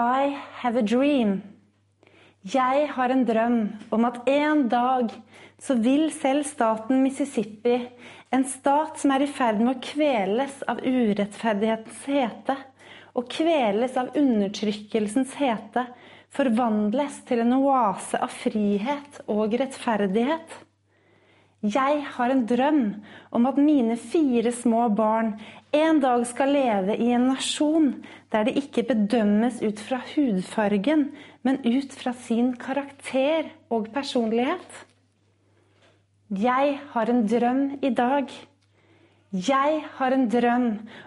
I have a dream. Jeg har en drøm om at en dag så vil selv staten Mississippi, en stat som er i ferd med å kveles av urettferdighetens hete, og kveles av undertrykkelsens hete, forvandles til en oase av frihet og rettferdighet. Jeg har en drøm om at mine fire små barn en dag skal leve i en nasjon der det ikke bedømmes ut fra hudfargen, men ut fra sin karakter og personlighet. Jeg har en drøm i dag. Jeg har en drøm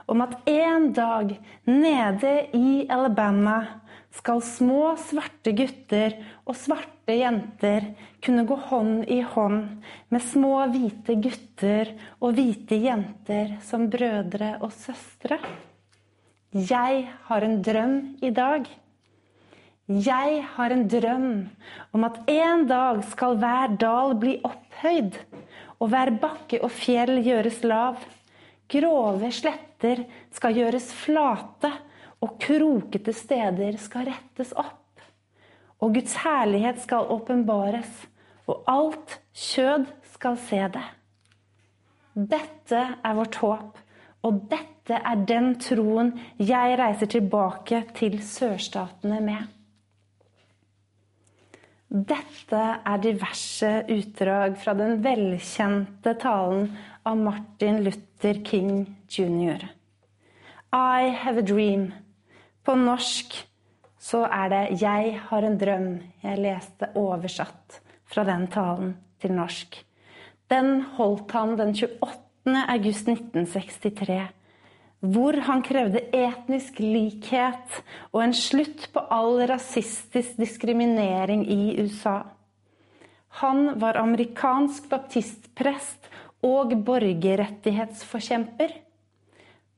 om at en dag nede i Alabama skal små, svarte gutter og svarte jenter kunne gå hånd i hånd med små, hvite gutter og hvite jenter som brødre og søstre. Jeg har en drøm i dag. Jeg har en drøm om at en dag skal hver dal bli opphøyd, og hver bakke og fjell gjøres lav. Grove sletter skal gjøres flate, og krokete steder skal rettes opp. Og Guds herlighet skal åpenbares, og alt kjød skal se det. Dette er vårt håp, og dette er den troen jeg reiser tilbake til sørstatene med. Dette er diverse utdrag fra den velkjente talen av Martin Luther King jr. I have a dream. På norsk så er det 'Jeg har en drøm' jeg leste oversatt fra den talen til norsk. Den holdt han den 28. august 1963 hvor han krevde etnisk likhet og en slutt på all rasistisk diskriminering i USA. Han var amerikansk baptistprest og borgerrettighetsforkjemper.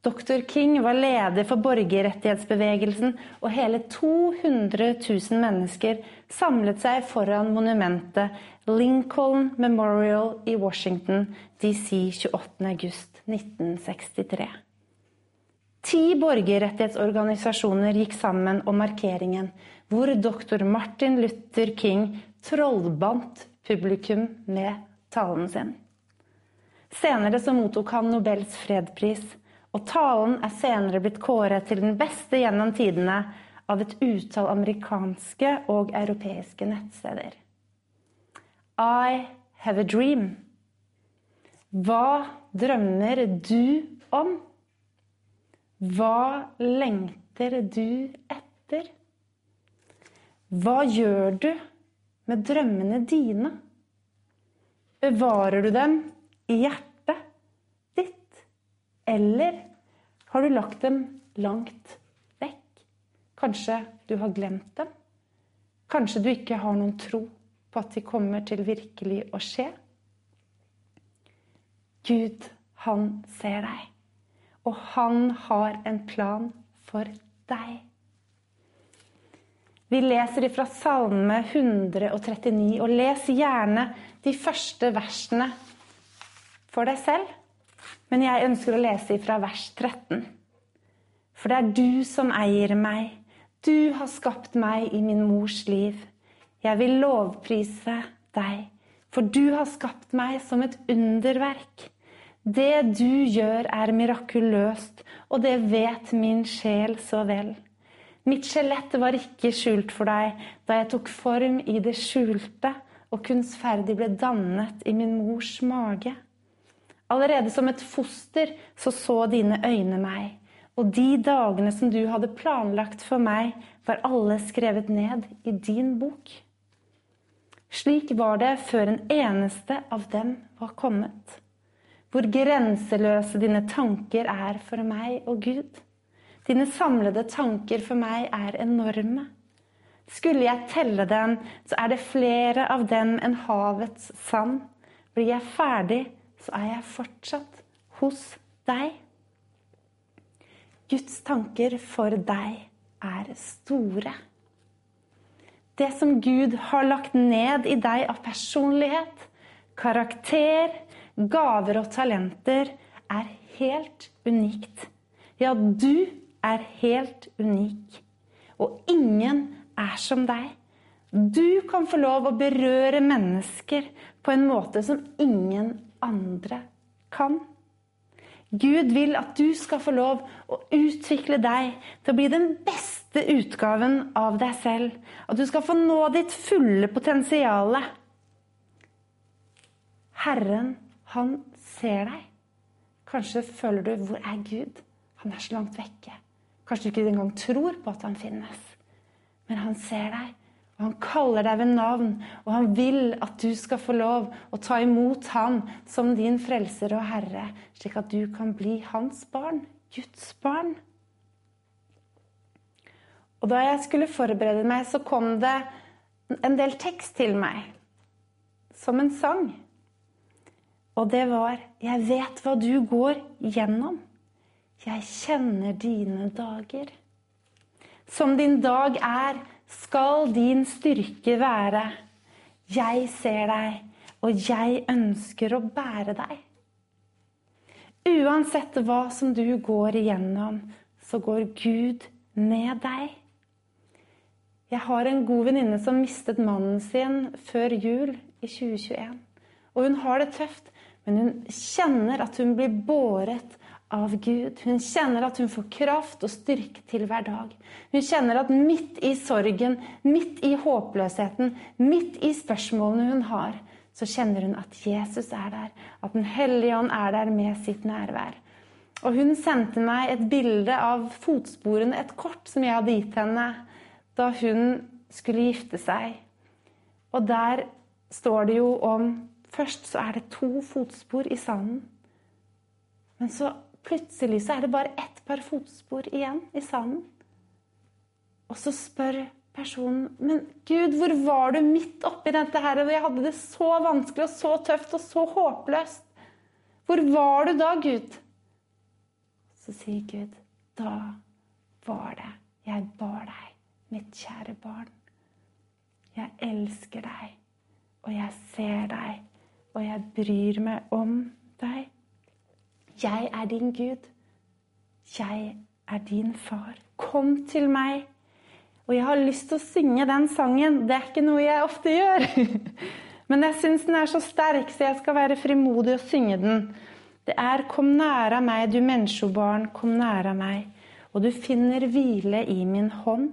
Dr. King var leder for borgerrettighetsbevegelsen, og hele 200 000 mennesker samlet seg foran monumentet Lincoln Memorial i Washington DC 28.8.1963. Ti borgerrettighetsorganisasjoner gikk sammen om markeringen, hvor dr. Martin Luther King trollbandt publikum med talen sin. Senere så mottok han Nobels fredspris, og talen er senere blitt kåret til den beste gjennom tidene av et utall amerikanske og europeiske nettsteder. I have a dream. Hva drømmer du om? Hva lengter du etter? Hva gjør du med drømmene dine? Bevarer du dem i hjertet ditt? Eller har du lagt dem langt vekk? Kanskje du har glemt dem? Kanskje du ikke har noen tro på at de kommer til virkelig å skje? Gud, han ser deg. Og han har en plan for deg. Vi leser ifra Salme 139, og les gjerne de første versene for deg selv. Men jeg ønsker å lese ifra vers 13. For det er du som eier meg. Du har skapt meg i min mors liv. Jeg vil lovprise deg, for du har skapt meg som et underverk. Det du gjør er mirakuløst, og det vet min sjel så vel. Mitt skjelett var ikke skjult for deg da jeg tok form i det skjulte og kunstferdig ble dannet i min mors mage. Allerede som et foster så så dine øyne meg, og de dagene som du hadde planlagt for meg, var alle skrevet ned i din bok. Slik var det før en eneste av dem var kommet hvor grenseløse dine tanker er for meg og Gud. Dine samlede tanker for meg er enorme. Skulle jeg telle dem, så er det flere av dem enn havets sand. Blir jeg ferdig, så er jeg fortsatt hos deg. Guds tanker for deg er store. Det som Gud har lagt ned i deg av personlighet, karakter, gaver og talenter er helt unikt. Ja, du er helt unik. og ingen er som deg. Du kan få lov å berøre mennesker på en måte som ingen andre kan. Gud vil at du skal få lov å utvikle deg til å bli den beste utgaven av deg selv. At du skal få nå ditt fulle potensial. Herren, han ser deg. Kanskje føler du 'Hvor er Gud?' Han er så langt vekke. Kanskje du ikke engang tror på at han finnes. Men han ser deg, og han kaller deg ved navn. Og han vil at du skal få lov å ta imot ham som din frelser og herre, slik at du kan bli hans barn, Guds barn. Og da jeg skulle forberede meg, så kom det en del tekst til meg. Som en sang. Og det var 'Jeg vet hva du går gjennom'. Jeg kjenner dine dager. Som din dag er, skal din styrke være. Jeg ser deg, og jeg ønsker å bære deg. Uansett hva som du går igjennom, så går Gud med deg. Jeg har en god venninne som mistet mannen sin før jul i 2021. Og hun har det tøft, men hun kjenner at hun blir båret av Gud. Hun kjenner at hun får kraft og styrke til hver dag. Hun kjenner at midt i sorgen, midt i håpløsheten, midt i spørsmålene hun har, så kjenner hun at Jesus er der. At Den hellige ånd er der med sitt nærvær. Og hun sendte meg et bilde av fotsporene, et kort som jeg hadde gitt henne da hun skulle gifte seg. Og der står det jo om Først så er det to fotspor i sanden. Men så Plutselig så er det bare ett par fotspor igjen i sanden. Og så spør personen Men Gud, hvor var du midt oppi dette her? Og jeg hadde det så vanskelig og så tøft og så håpløst. Hvor var du da, Gud? Så sier Gud, da var det jeg bar deg, mitt kjære barn. Jeg elsker deg, og jeg ser deg, og jeg bryr meg om deg. 'Jeg er din Gud. Jeg er din far. Kom til meg.' Og jeg har lyst til å synge den sangen. Det er ikke noe jeg ofte gjør. Men jeg syns den er så sterk, så jeg skal være frimodig og synge den. Det er 'Kom næra meg, du menneskebarn, kom næra meg', og du finner hvile i min hånd.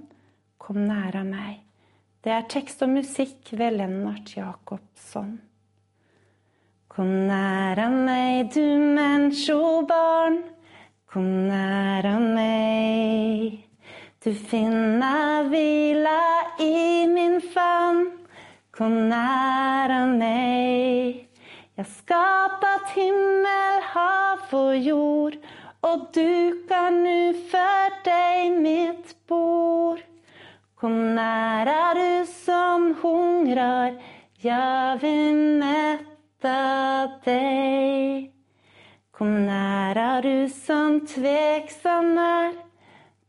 Kom næra meg. Det er tekst og musikk ved Lennart Jacobsson. Kom næra meg, du menneskebarn. Kom næra meg. Du finner hvila i min favn. Kom næra meg. Jeg skapat himmel, hav og jord, og dukar nu for deg mitt bord. Kom næra, du som hungrar, jeg vil mette møte deg. Kom næra, du som tveksam er.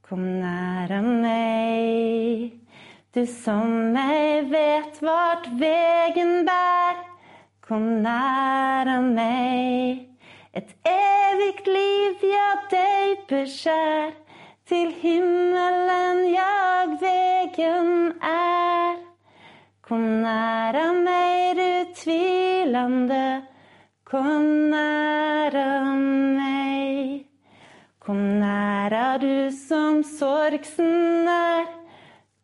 Kom næra meg. Du som meg vet vart vegen bær. Kom næra meg. Et evigt liv, ja, deg beskjær. Til himmelen jag vegen er. Kom næra meg, du tvilende. Kom næra meg. Kom næra, du som sorgsen er.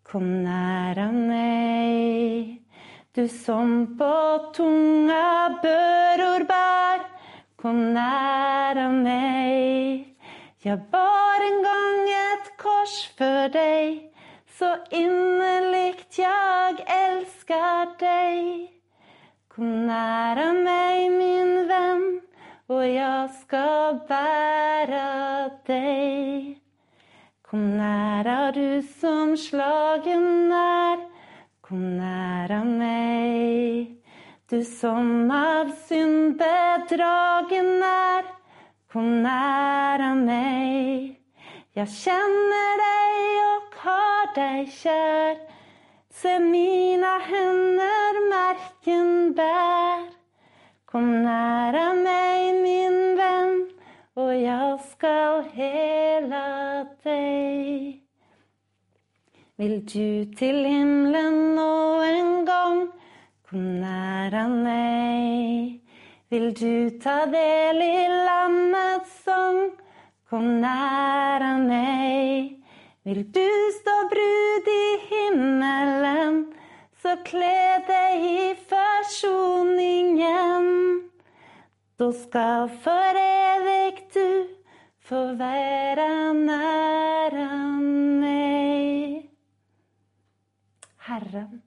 Kom næra meg. Du som på tunga børor bær. Kom næra meg. Jeg bar en gang et kors for deg så innerligt jeg elsker deg. Kom næra meg, min venn, og jeg skal bære deg. Kom næra, du som slagen er, kom næra meg. Du som av synd bedragen er, kom næra meg. Jeg kjenner deg og har deg kjær. Se mina hender merken bær. Kom næra meg, min venn, og jeg skal hela deg. Vil du til himmelen nå en gang? Kom nær meg. Vil du ta del i lammets sang? Kom nær meg. Vil du stå brud i himmelen, så kle deg i forsoningen. Da skal for evig du få være nær meg. Herren,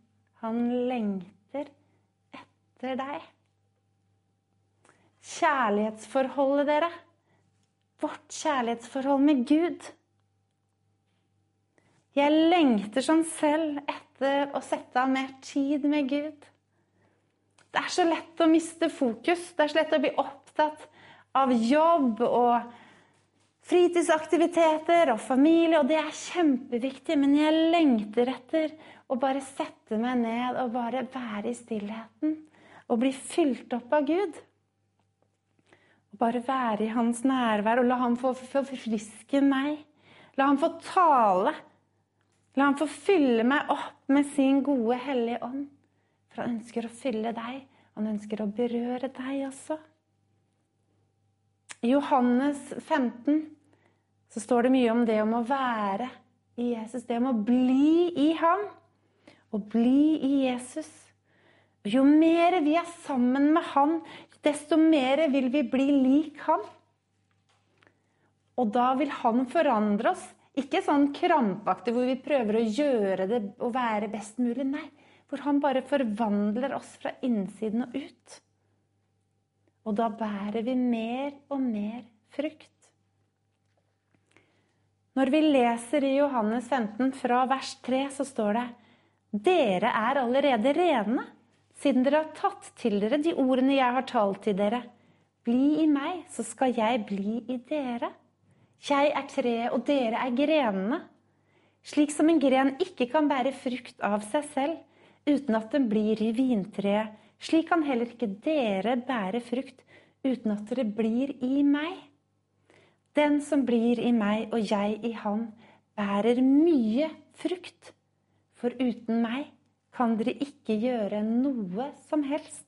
han lengter etter deg. Kjærlighetsforholdet, dere. Vårt kjærlighetsforhold med Gud. Jeg lengter sånn selv etter å sette av mer tid med Gud. Det er så lett å miste fokus. Det er så lett å bli opptatt av jobb og fritidsaktiviteter og familie, og det er kjempeviktig, men jeg lengter etter å bare sette meg ned og bare være i stillheten og bli fylt opp av Gud. Og bare være i hans nærvær og la ham få forfriske meg. La ham få tale. La ham få fylle meg opp med sin gode, hellige ånd. For han ønsker å fylle deg. Han ønsker å berøre deg også. I Johannes 15 så står det mye om det om å være i Jesus. Det om å bli i ham. Å bli i Jesus. Jo mer vi er sammen med han, desto mer vil vi bli lik han. Og da vil han forandre oss. Ikke sånn krampaktig hvor vi prøver å gjøre det og være best mulig. Nei, hvor han bare forvandler oss fra innsiden og ut. Og da bærer vi mer og mer frukt. Når vi leser i Johannes 15 fra vers 3, så står det Dere er allerede rene, siden dere har tatt til dere de ordene jeg har talt til dere. Bli i meg, så skal jeg bli i dere. Jeg er treet, og dere er grenene. Slik som en gren ikke kan bære frukt av seg selv uten at den blir i vintreet, slik kan heller ikke dere bære frukt uten at dere blir i meg. Den som blir i meg og jeg i han, bærer mye frukt. For uten meg kan dere ikke gjøre noe som helst.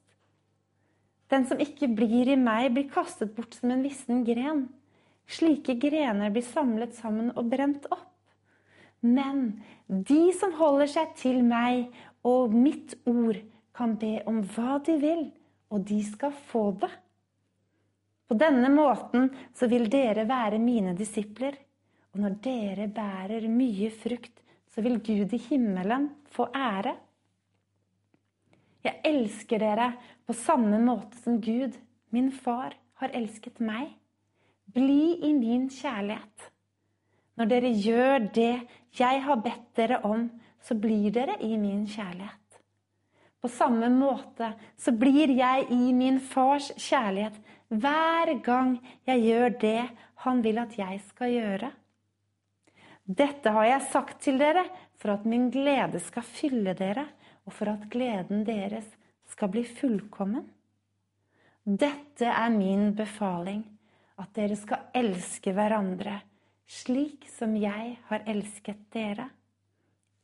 Den som ikke blir i meg, blir kastet bort som en vissen gren. Slike grener blir samlet sammen og brent opp. Men de som holder seg til meg og mitt ord, kan be om hva de vil, og de skal få det. På denne måten så vil dere være mine disipler. Og når dere bærer mye frukt, så vil Gud i himmelen få ære. Jeg elsker dere på samme måte som Gud, min far, har elsket meg. Bli i min kjærlighet. Når dere gjør det jeg har bedt dere om, så blir dere i min kjærlighet. På samme måte så blir jeg i min fars kjærlighet hver gang jeg gjør det han vil at jeg skal gjøre. Dette har jeg sagt til dere for at min glede skal fylle dere, og for at gleden deres skal bli fullkommen. Dette er min befaling, at dere skal elske hverandre slik som jeg har elsket dere.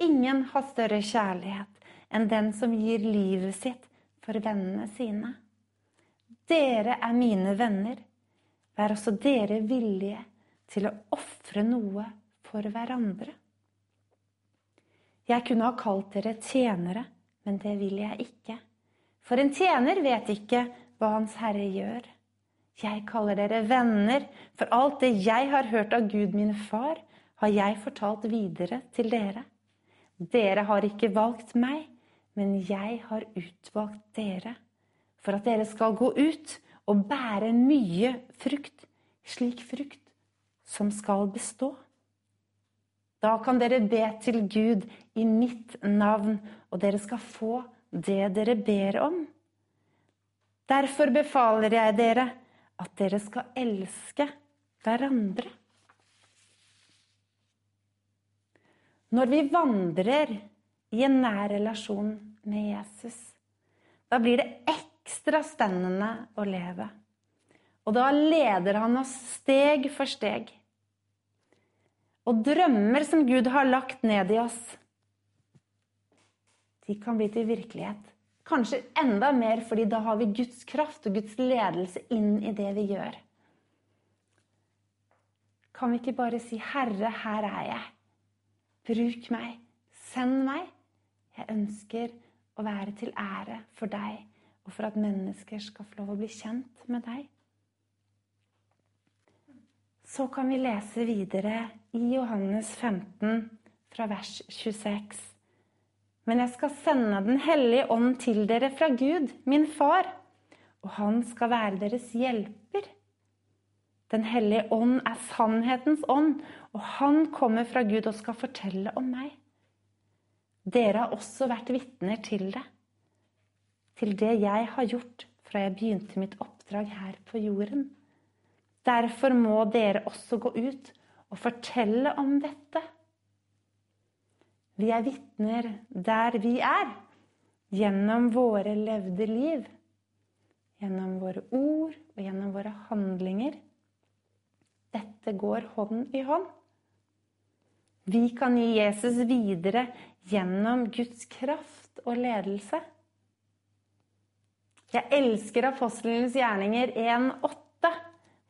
Ingen har større kjærlighet enn den som gir livet sitt for vennene sine. Dere er mine venner. Vær også dere villige til å ofre noe for hverandre. Jeg kunne ha kalt dere tjenere, men det vil jeg ikke. For en tjener vet ikke hva Hans Herre gjør. Jeg kaller dere venner, for alt det jeg har hørt av Gud min far, har jeg fortalt videre til dere. Dere har ikke valgt meg, men jeg har utvalgt dere for at dere skal gå ut og bære mye frukt, slik frukt som skal bestå. Da kan dere be til Gud i mitt navn, og dere skal få det dere ber om. Derfor befaler jeg dere at dere skal elske hverandre. Når vi vandrer i en nær relasjon med Jesus. Da blir det ekstra spennende å leve. Og da leder han oss steg for steg. Og drømmer som Gud har lagt ned i oss, de kan bli til virkelighet. Kanskje enda mer, fordi da har vi Guds kraft og Guds ledelse inn i det vi gjør. Kan vi ikke bare si 'Herre, her er jeg'. Bruk meg. Send meg. Jeg ønsker å være til ære for deg, og for at mennesker skal få lov å bli kjent med deg. Så kan vi lese videre i Johannes 15, fra vers 26. Men jeg skal sende Den hellige ånd til dere fra Gud, min far, og han skal være deres hjelper. Den hellige ånd er sannhetens ånd, og han kommer fra Gud og skal fortelle om meg. Dere har også vært vitner til det, til det jeg har gjort fra jeg begynte mitt oppdrag her på jorden. Derfor må dere også gå ut og fortelle om dette. Vi er vitner der vi er, gjennom våre levde liv. Gjennom våre ord og gjennom våre handlinger. Dette går hånd i hånd. Vi kan gi Jesus videre gjennom Guds kraft og ledelse. Jeg elsker apostlenes gjerninger 1,8,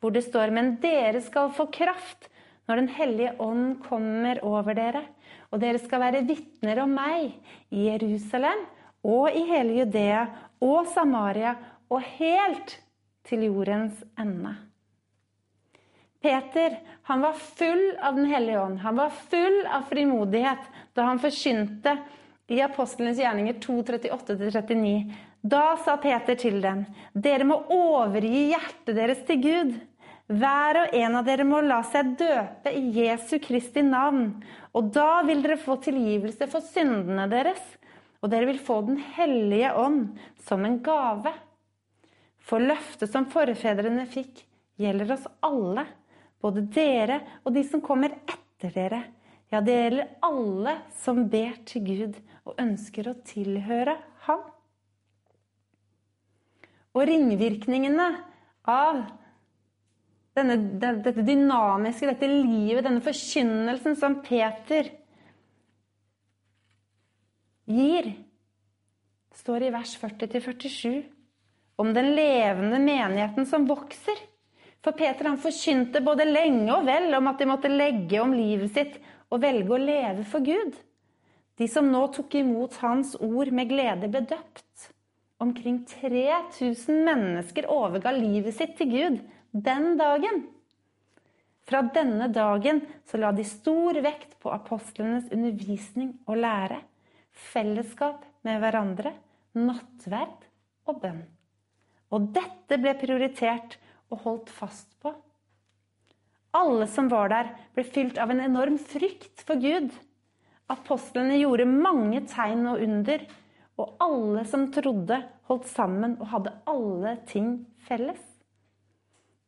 hvor det står Men dere skal få kraft når Den hellige ånd kommer over dere, og dere skal være vitner om meg i Jerusalem og i hele Judea og Samaria og helt til jordens ende. Peter han var full av Den hellige ånd. Han var full av frimodighet da han forkynte i Apostlenes gjerninger 2.38-39. Da sa Peter til dem, dere må overgi hjertet deres til Gud. Hver og en av dere må la seg døpe i Jesu Kristi navn. Og da vil dere få tilgivelse for syndene deres, og dere vil få Den hellige ånd som en gave. For løftet som forfedrene fikk, gjelder oss alle, både dere og de som kommer etter dere. Ja, det gjelder alle som ber til Gud og ønsker å tilhøre Ham. Og ringvirkningene av denne, dette dynamiske, dette livet, denne forkynnelsen som Peter gir, står i vers 40-47 om den levende menigheten som vokser. For Peter han forkynte både lenge og vel om at de måtte legge om livet sitt og velge å leve for Gud. De som nå tok imot hans ord med glede, ble døpt. Omkring 3000 mennesker overga livet sitt til Gud den dagen. Fra denne dagen så la de stor vekt på apostlenes undervisning og lære, fellesskap med hverandre, nattverd og bønn. Og dette ble prioritert og holdt fast på. Alle som var der, ble fylt av en enorm frykt for Gud. Apostlene gjorde mange tegn og under, og alle som trodde, holdt sammen og hadde alle ting felles.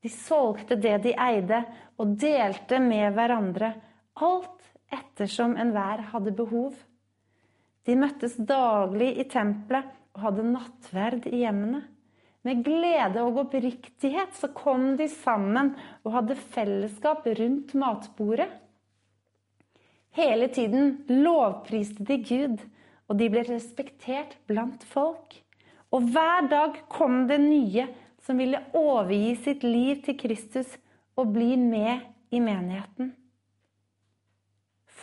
De solgte det de eide, og delte med hverandre, alt ettersom enhver hadde behov. De møttes daglig i tempelet og hadde nattverd i hjemmene. Med glede og oppriktighet så kom de sammen og hadde fellesskap rundt matbordet. Hele tiden lovpriste de Gud, og de ble respektert blant folk. Og hver dag kom det nye som ville overgi sitt liv til Kristus og bli med i menigheten.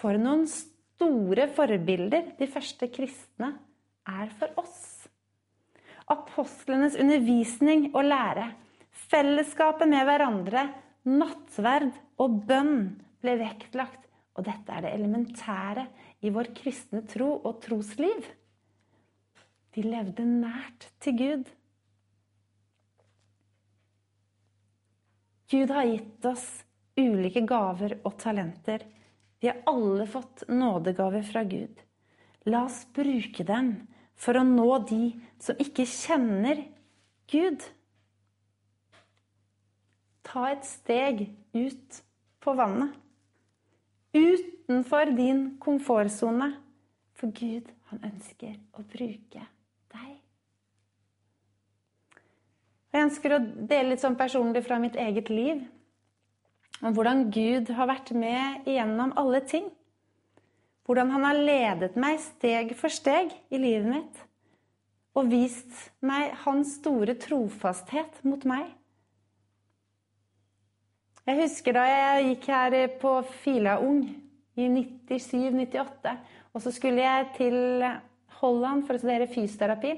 For noen store forbilder de første kristne er for oss. Apostlenes undervisning og lære, fellesskapet med hverandre, nattverd og bønn ble vektlagt, og dette er det elementære i vår kristne tro og trosliv. De levde nært til Gud. Gud har gitt oss ulike gaver og talenter. Vi har alle fått nådegaver fra Gud. La oss bruke dem for å nå de som ikke kjenner Gud. Ta et steg ut på vannet. Utenfor din komfortsone. For Gud, han ønsker å bruke deg. Og jeg ønsker å dele litt sånn personlig fra mitt eget liv. Om hvordan Gud har vært med igjennom alle ting. hvordan han har ledet meg steg for steg i livet mitt og vist meg hans store trofasthet mot meg. Jeg husker da jeg gikk her på Fila Ung i 97-98, og så skulle jeg til Holland for å studere fysioterapi.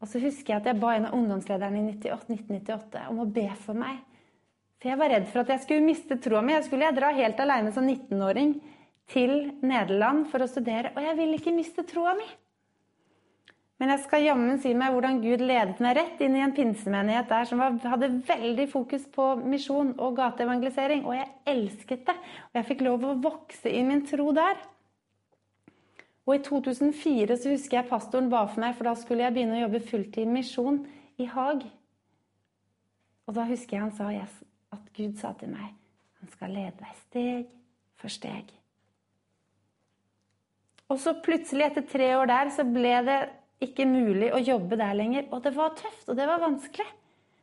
Og så husker jeg at jeg ba en av ungdomslederne i 1998 om å be for meg. For jeg var redd for at jeg skulle miste troa mi. Jeg skulle dra helt aleine som 19-åring til Nederland for å studere, og jeg ville ikke miste troa mi. Men jeg skal jammen si meg hvordan Gud ledet meg rett inn i en pinsemenighet der som hadde veldig fokus på misjon og gateevangelisering, og jeg elsket det. Og jeg fikk lov å vokse i min tro der. Og i 2004 så husker jeg pastoren ba for meg, for da skulle jeg begynne å jobbe fulltid misjon i Haag. Og da husker jeg han sa yes, at Gud sa til meg han skal lede deg steg for steg. Og så plutselig, etter tre år der, så ble det ikke mulig å jobbe der lenger. Og det var tøft, og det var vanskelig.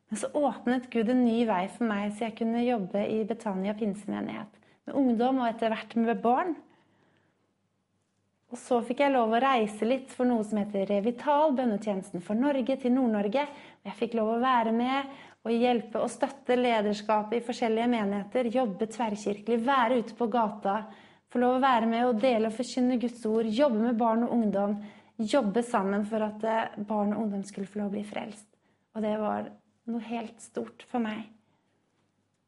Men så åpnet Gud en ny vei for meg, så jeg kunne jobbe i Betania pinsemenighet. Med ungdom og etter hvert med barn. Og så fikk jeg lov å reise litt for noe som heter Revital, bønnetjenesten for Norge, til Nord-Norge. Jeg fikk lov å være med og hjelpe og støtte lederskapet i forskjellige menigheter. Jobbe tverrkirkelig, være ute på gata. Få lov å være med og dele og forkynne Guds ord. Jobbe med barn og ungdom. Jobbe sammen for at eh, barn og ungdom skulle få lov å bli frelst. Og det var noe helt stort for meg.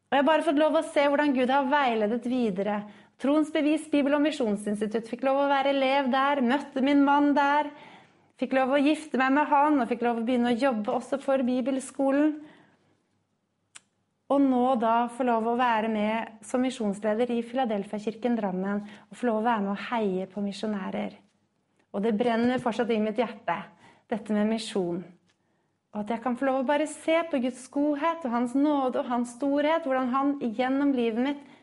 Og jeg har bare fått lov å se hvordan Gud har veiledet videre. Troens bevis Bibel- og misjonsinstitutt. Fikk lov å være elev der, møtte min mann der. Fikk lov å gifte meg med han og fikk lov å begynne å jobbe også for bibelskolen. Og nå da få lov å være med som misjonsleder i Filadelfia-kirken Drammen. Og få lov å være med og heie på misjonærer. Og det brenner fortsatt i mitt hjerte, dette med misjon. Og at jeg kan få lov å bare se på Guds godhet og Hans nåde og Hans storhet. Hvordan Han gjennom livet mitt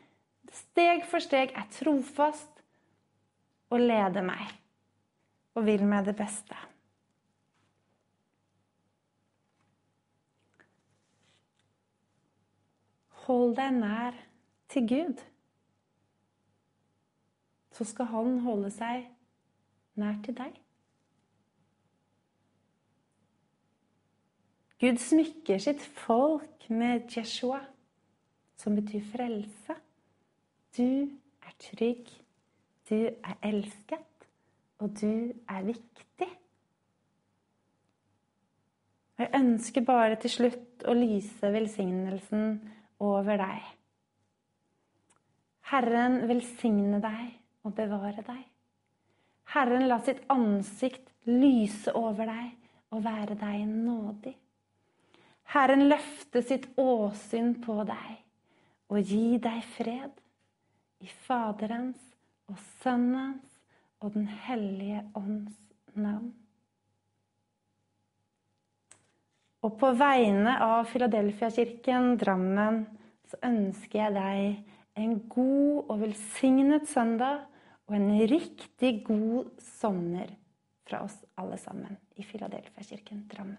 steg for steg er trofast og leder meg og vil meg det beste. Hold deg nær til Gud. Så skal Han holde seg nær til deg. Gud smykker sitt folk med Jeshua, som betyr frelse. Du er trygg, du er elsket, og du er viktig. Jeg ønsker bare til slutt å lyse velsignelsen over deg. Herren velsigne deg og bevare deg. Herren la sitt ansikt lyse over deg og være deg nådig. Herren løfte sitt åsyn på deg og gi deg fred i Faderens og Sønnens og Den hellige ånds navn. Og på vegne av Filadelfia-kirken Drammen så ønsker jeg deg en god og velsignet søndag og en riktig god sommer fra oss alle sammen i Filadelfia-kirken Drammen.